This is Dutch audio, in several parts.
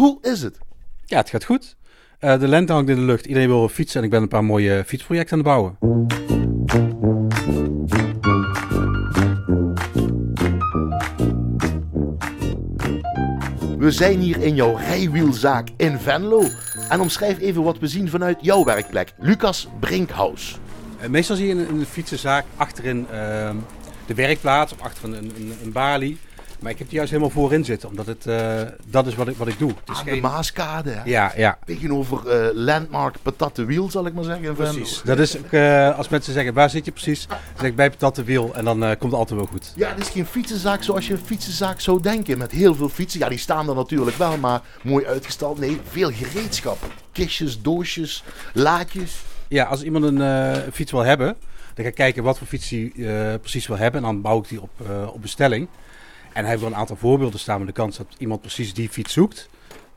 Hoe is het? Ja, het gaat goed. Uh, de lente hangt in de lucht. Iedereen wil fietsen en ik ben een paar mooie fietsprojecten aan het bouwen. We zijn hier in jouw rijwielzaak in Venlo. En omschrijf even wat we zien vanuit jouw werkplek. Lucas Brinkhaus. Uh, meestal zie je in een fietsenzaak achterin uh, de werkplaats of achter een, een, een balie maar ik heb die juist helemaal voorin zitten, omdat het, uh, dat is wat ik, wat ik doe. Het is geen... de Maaskade, hè? Ja, ja. Tegenover uh, Landmark Patatte Wiel, zal ik maar zeggen. Precies. Dat is ook, uh, als mensen zeggen, waar zit je precies? Dan zeg ik bij Patatte Wiel en dan komt het altijd wel goed. Ja, het is geen fietsenzaak zoals je een fietsenzaak zou denken. Met heel veel fietsen. Ja, die staan er natuurlijk wel, maar mooi uitgestald. Nee, veel gereedschap. Kistjes, doosjes, laadjes. Ja, als iemand een fiets wil hebben, dan ga ik kijken wat voor fiets hij precies wil hebben. En dan bouw ik die op, op bestelling. En hij heeft wel een aantal voorbeelden staan met de kans dat iemand precies die fiets zoekt.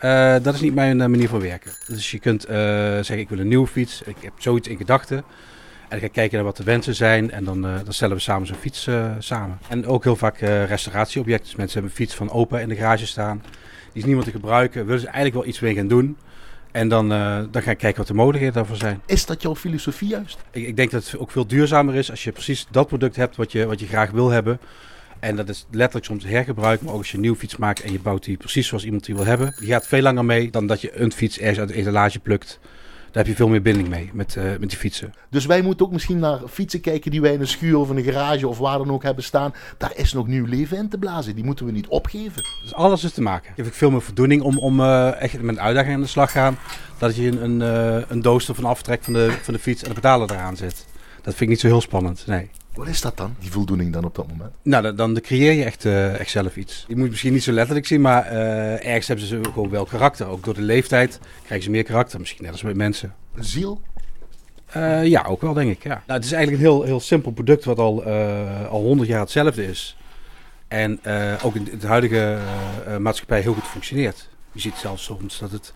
Uh, dat is niet mijn uh, manier van werken. Dus je kunt uh, zeggen, ik wil een nieuwe fiets. Ik heb zoiets in gedachten. En dan ga ik kijken naar wat de wensen zijn. En dan, dan stellen we samen zo'n fiets samen. En ook heel vaak restauratieobjecten. Dus mensen hebben een fiets van opa in de garage staan. Die is niemand te gebruiken. Willen ze eigenlijk wel iets mee gaan doen. En dan, dan ga ik kijken wat de mogelijkheden daarvoor zijn. Is dat jouw filosofie juist? Ik, ik denk dat het ook veel duurzamer is als je precies dat product hebt wat je, wat je graag wil hebben. En dat is letterlijk soms hergebruik. Maar ook als je een nieuwe fiets maakt en je bouwt die precies zoals iemand die wil hebben. Die gaat veel langer mee dan dat je een fiets ergens uit de etalage plukt. Daar heb je veel meer binding mee met, uh, met die fietsen. Dus wij moeten ook misschien naar fietsen kijken die wij in een schuur of in een garage of waar dan ook hebben staan. Daar is nog nieuw leven in te blazen. Die moeten we niet opgeven. Dus alles is te maken. Geef ik veel meer voldoening om, om uh, echt met een uitdaging aan de slag gaan. Dat je een, een, uh, een doos ervan aftrekt van de, van de fiets en de pedalen eraan zet. Dat vind ik niet zo heel spannend, nee. Wat is dat dan, die voldoening dan op dat moment? Nou, dan, dan creëer je echt, uh, echt zelf iets. Je moet misschien niet zo letterlijk zien, maar uh, ergens hebben ze gewoon wel karakter. Ook door de leeftijd krijgen ze meer karakter, misschien net als met mensen. Een ziel? Uh, ja, ook wel denk ik, ja. Nou, het is eigenlijk een heel, heel simpel product wat al, al 100 jaar hetzelfde is. En ook in de huidige maatschappij heel goed functioneert. Je ziet zelfs soms dat het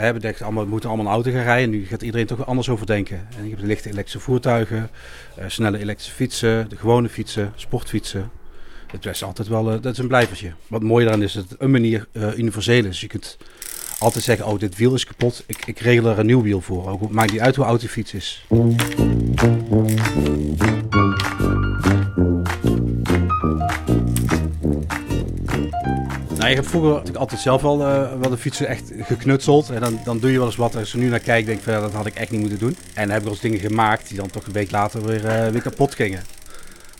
hebben denkt allemaal, we moeten allemaal een auto gaan rijden. Nu gaat iedereen toch anders over denken. En je hebt de lichte elektrische voertuigen, uh, snelle elektrische fietsen, de gewone fietsen, sportfietsen. Het is altijd wel, uh, dat is een blijvertje. Wat mooi daaraan is dat het een manier uh, universeel is. Dus je kunt altijd zeggen, oh dit wiel is kapot, ik, ik regel er een nieuw wiel voor. Ook maakt niet uit hoe oud fiets is. Nou, je hebt vroeger natuurlijk altijd zelf al uh, wel de fietsen echt geknutseld. En dan, dan doe je wel eens wat. Als je nu naar kijkt, denk ik dat had ik echt niet moeten doen. En dan heb ik wel dingen gemaakt die dan toch een week later weer, uh, weer kapot gingen.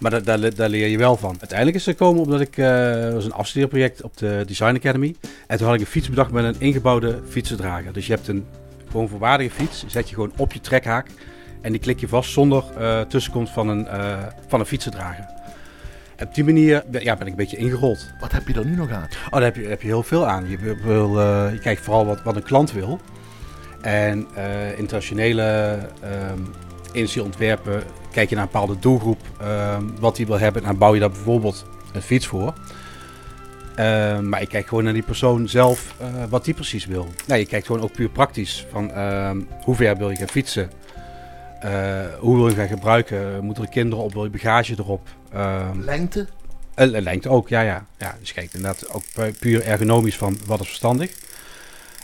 Maar daar, daar, leer je wel van. Uiteindelijk is er gekomen omdat ik, uh, was een afstudeerproject op de Design Academy. En toen had ik een fiets bedacht met een ingebouwde fietsendrager. Dus je hebt een gewoon volwaardige fiets, zet je gewoon op je trekhaak. En die klik je vast zonder tussenkomst van een, van een fietsendrager. Op die manier ja, ben ik een beetje ingerold. Wat heb je er nu nog aan? Oh, daar heb je, heb je heel veel aan. Je, wil, uh, je kijkt vooral wat, wat een klant wil. En uh, internationele um, kijk je naar een bepaalde doelgroep, um, wat die wil hebben. En dan bouw je daar bijvoorbeeld een fiets voor. Uh, maar ik kijk gewoon naar die persoon zelf, uh, wat die precies wil. Nee, je kijkt gewoon ook puur praktisch. Van hoe ver wil je gaan fietsen? Uh, hoe wil je gaan gebruiken? Moeten er kinderen op? Wil je bagage erop? Uh, lengte? Uh, lengte ook, ja, ja. ja dus kijk, inderdaad ook puur ergonomisch van wat is verstandig.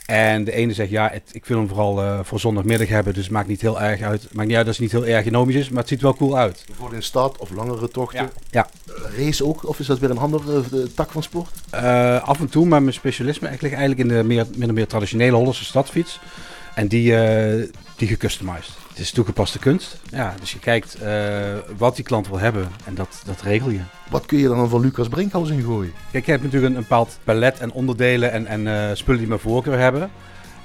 En de ene zegt, ja, het, ik wil hem vooral uh, voor zondagmiddag hebben, dus het maakt niet heel erg uit. Maakt niet uit dat het niet heel ergonomisch is, maar het ziet wel cool uit. Voor in stad of langere tochten? Ja. ja. Race ook, of is dat weer een andere tak van sport? af en toe, maar mijn specialisme ligt eigenlijk in de meer, minder meer traditionele Hollandse stadfiets. En die, die gecustomized. Het is toegepaste kunst. Ja, dus je kijkt uh, wat die klant wil hebben en dat, dat regel je. Wat kun je dan van Lucas Brinkhaus in gooien? Kijk, je hebt natuurlijk een, een bepaald palet en onderdelen en, en uh, spullen die mijn voorkeur hebben.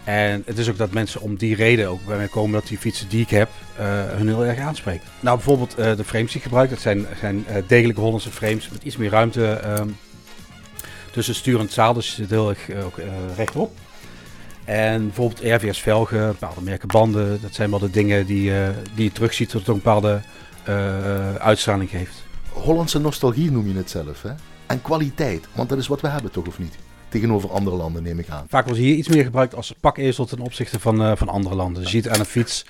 En het is ook dat mensen om die reden ook bij mij komen dat die fietsen die ik heb uh, hun heel erg aanspreken. Nou, bijvoorbeeld de frames die ik gebruik, dat zijn, zijn degelijke Hollandse frames met iets meer ruimte um, tussen stuur en het zaal. Dus je zit heel erg ook, rechtop. En bijvoorbeeld RVS velgen, bepaalde merken banden. Dat zijn wel de dingen die, uh, die je terugziet dat het ook een bepaalde uh, uitstraling geeft. Hollandse nostalgie noem je het zelf, hè? En kwaliteit, want dat is wat we hebben toch of niet? Tegenover andere landen neem ik aan. Vaak wordt hier iets meer gebruikt als pakezel ten opzichte van, uh, van andere landen. Je ziet aan een fiets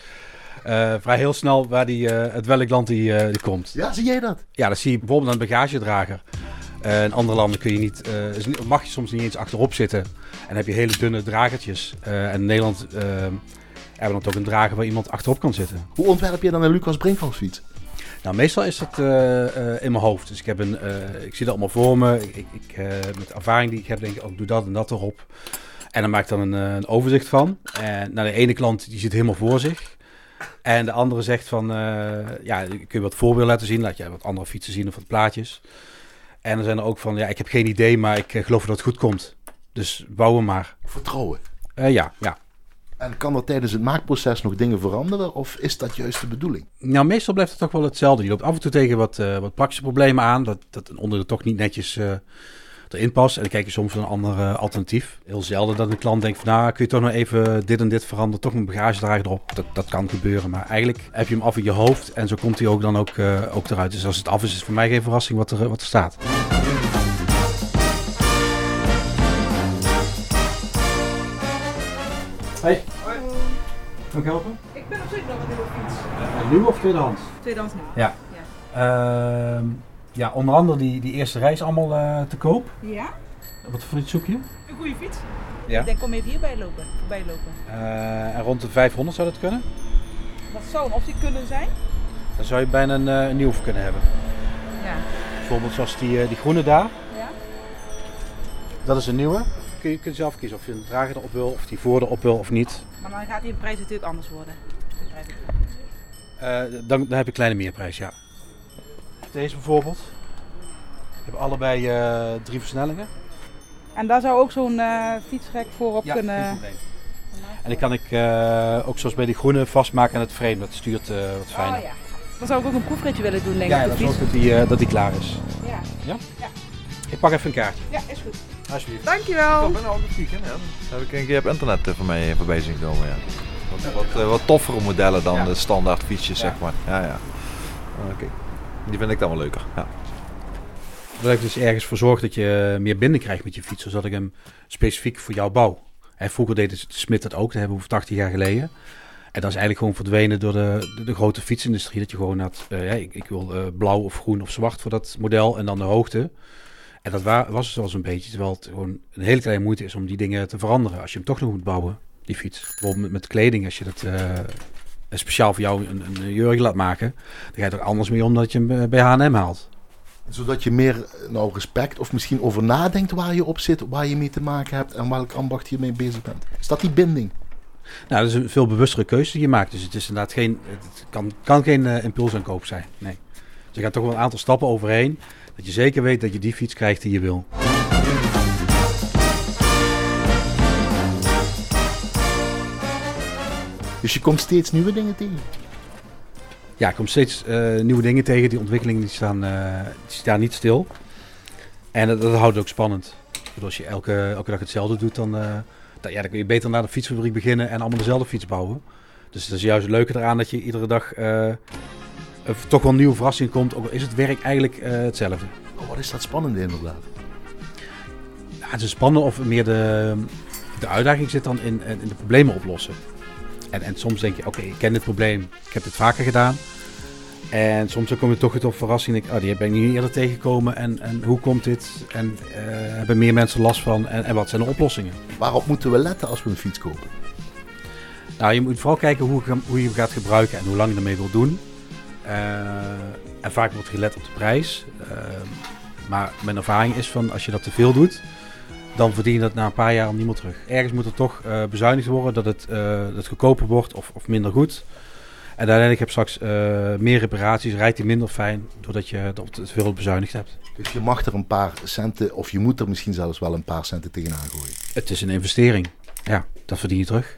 vrij heel snel waar die, het welk land die, die komt. Ja, zie jij dat? Ja, dat zie je bijvoorbeeld aan een bagagedrager. In andere landen kun je niet, eh, niet- mag je soms niet eens achterop zitten. En heb je hele dunne dragertjes. Eh, en in Nederland eh, hebben we dan toch een drager waar iemand achterop kan zitten. Hoe ontwerp je dan een Lucas Brinkmans fiets? Nou, meestal is dat in mijn hoofd. Dus ik, heb een, ik zie dat allemaal voor me. Ik, ik, met de ervaring die ik heb, denk ik, ook doe dat en dat erop. En dan maak ik dan een, een overzicht van. En nou, de ene klant die zit helemaal voor zich. En de andere zegt van, ja, kun je wat voorbeelden laten zien. Laat je wat andere fietsen zien of wat plaatjes. En dan zijn er ook van, ja, ik heb geen idee, maar ik eh, geloof dat het goed komt. Dus bouwen maar. Vertrouwen. Eh, ja, ja. En kan er tijdens het maakproces nog dingen veranderen? Of is dat juist de bedoeling? Nou, meestal blijft het toch wel hetzelfde. Je loopt af en toe tegen wat, eh, wat praktische problemen aan. Dat, dat een onderdeel toch niet netjes eh, erin past. En dan kijk je soms naar een ander eh, alternatief. Heel zelden dat een klant denkt van... nou, kun je toch nog even dit en dit veranderen. Toch een bagagedrager erop. Dat, dat kan gebeuren. Maar eigenlijk heb je hem af in je hoofd. En zo komt hij ook dan ook, eh, ook eruit. Dus als het af is, is het voor mij geen verrassing wat er, wat er staat. Hey. Kan ik helpen? Ik ben op zoek naar een nieuwe fiets. nieuw of tweedehands? Tweedehands nieuw. Ja. Ehm, ja, onder andere die, die eerste reis allemaal eh, te koop. Ja? Wat voor iets zoek je? Een goede fiets. Ja. Ik denk, kom even hierbij lopen. Voorbij lopen. Eh, en rond de 500 zou dat kunnen? Dat zou een optie kunnen zijn. Dan zou je bijna een, eh, een nieuw voor kunnen hebben. Ja. Bijvoorbeeld zoals die, eh, die groene daar. Ja? Dat is een nieuwe. Kun je, kun je zelf kiezen of je een drager erop wil, of die voor erop wil of niet. Maar dan gaat die prijs natuurlijk anders worden. Eh, dan, dan heb je een kleine meerprijs, ja. Deze bijvoorbeeld. Je hebt allebei eh, drie versnellingen. En daar zou ook zo'n eh, fietsrek voor op Ja, kunnen... En die kan ik eh, ook zoals bij die groene vastmaken aan het frame. Dat stuurt eh, wat fijner. Oh ja. Dan zou ik ook een proefritje willen doen, denk Ja, ik, ja, zorg fiets. dat die, eh, dat die klaar is. Ja. Ik pak even een kaartje. ja, is goed. Alsjeblieft. Dankjewel. Ik ben al ja. Dat heb ik een keer op internet van mij voorbij zien komen, ja. Wat, wat, wat toffere modellen dan Ja. de standaard fietsjes, Ja. zeg maar. Ja, ja. Oké. Die vind ik dan wel leuker, ja. Dat ik dus ergens voor zorg dat je meer binding krijgt met je fiets, zodat ik hem specifiek voor jou bouw. En vroeger deed de Smit dat ook, dat hebben we over 80 jaar geleden. En dat is eigenlijk gewoon verdwenen door de, de, grote fietsindustrie. Dat je gewoon had, eh, ja, ik, ik wil eh, blauw of groen of zwart voor dat model en dan de hoogte. En dat wa- was het wel zo'n beetje, terwijl het gewoon een hele kleine moeite is om die dingen te veranderen. Als je hem toch nog moet bouwen, die fiets. Bijvoorbeeld met, kleding, als je dat eh, speciaal voor jou een, een jurk laat maken, dan ga je er anders mee om dat je hem eh, bij H&M haalt. Zodat je meer eh, nou, respect of misschien over nadenkt waar je op zit, waar je mee te maken hebt en welk ambacht je mee bezig bent. Is dat die binding? Nou, dat is een veel bewustere keuze die je maakt. Dus het is inderdaad geen, het kan, kan geen eh, impulsaankoop zijn. Nee. Dus je gaat toch wel een aantal stappen overheen. Dat je zeker weet dat je die fiets krijgt die je wil. Dus je komt steeds nieuwe dingen tegen. Ja, ik kom steeds eh, nieuwe dingen tegen. Die ontwikkelingen die staan, eh, die staan niet stil. En dat, dat houdt het ook spannend. Als je elke, elke dag hetzelfde doet, dan, eh, dan, ja, dan kun je beter naar de fietsfabriek beginnen en allemaal dezelfde fiets bouwen. Dus dat is juist het leuke eraan dat je iedere dag toch wel een nieuwe verrassing komt. Ook al is het werk eigenlijk eh, hetzelfde. Oh, wat is dat spannend inderdaad. Ja, het is spannend of meer de, de uitdaging zit dan in, in de problemen oplossen. En, en soms denk je, oké, ik ken dit probleem, ik heb dit vaker gedaan. En soms dan kom je toch weer op verrassing. Ik, oh, die ben ik niet eerder tegengekomen. En, en hoe komt dit? En eh, hebben meer mensen last van? En, en wat zijn de oplossingen? Waarop moeten we letten als we een fiets kopen? Nou, je moet vooral kijken hoe, je hem- hoe je hem gaat gebruiken en hoe lang je ermee wil doen. Eh, en vaak wordt gelet op de prijs. Eh, maar mijn ervaring is van als je dat te veel doet, dan verdien je dat na een paar jaar niet meer terug. Ergens moet er toch eh, bezuinigd worden dat het, eh, dat het goedkoper wordt of, of minder goed. En uiteindelijk heb je straks eh, meer reparaties, rijdt hij minder fijn doordat je te veel bezuinigd hebt. Dus je mag er een paar centen, of je moet er misschien zelfs wel een paar centen tegenaan gooien. Het is een investering. Ja, dat verdien je terug.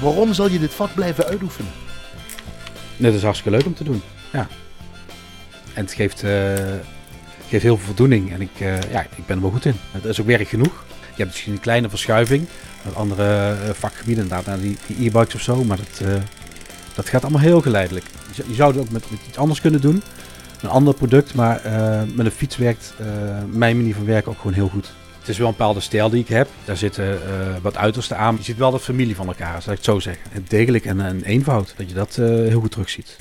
Waarom zal je dit vak blijven uitoefenen? Dit is hartstikke leuk om te doen. Ja. En het geeft, geeft heel veel voldoening. En ik, eh, ja, ik ben er wel goed in. Het is ook werk genoeg. Je hebt misschien een kleine verschuiving met andere eh, vakgebieden. Inderdaad, naar die e-bikes of zo. Maar dat, eh, dat gaat allemaal heel geleidelijk. Je, zou- het ook met, iets anders kunnen doen. Een ander product. Maar met een fiets werkt mijn manier van werken ook gewoon heel goed. Het is wel een bepaalde stijl die ik heb. Daar zitten eh, wat uitersten aan. Je ziet wel de familie van elkaar, zal ik het zo zeggen. Het degelijk en een eenvoud. Dat je dat heel goed terugziet.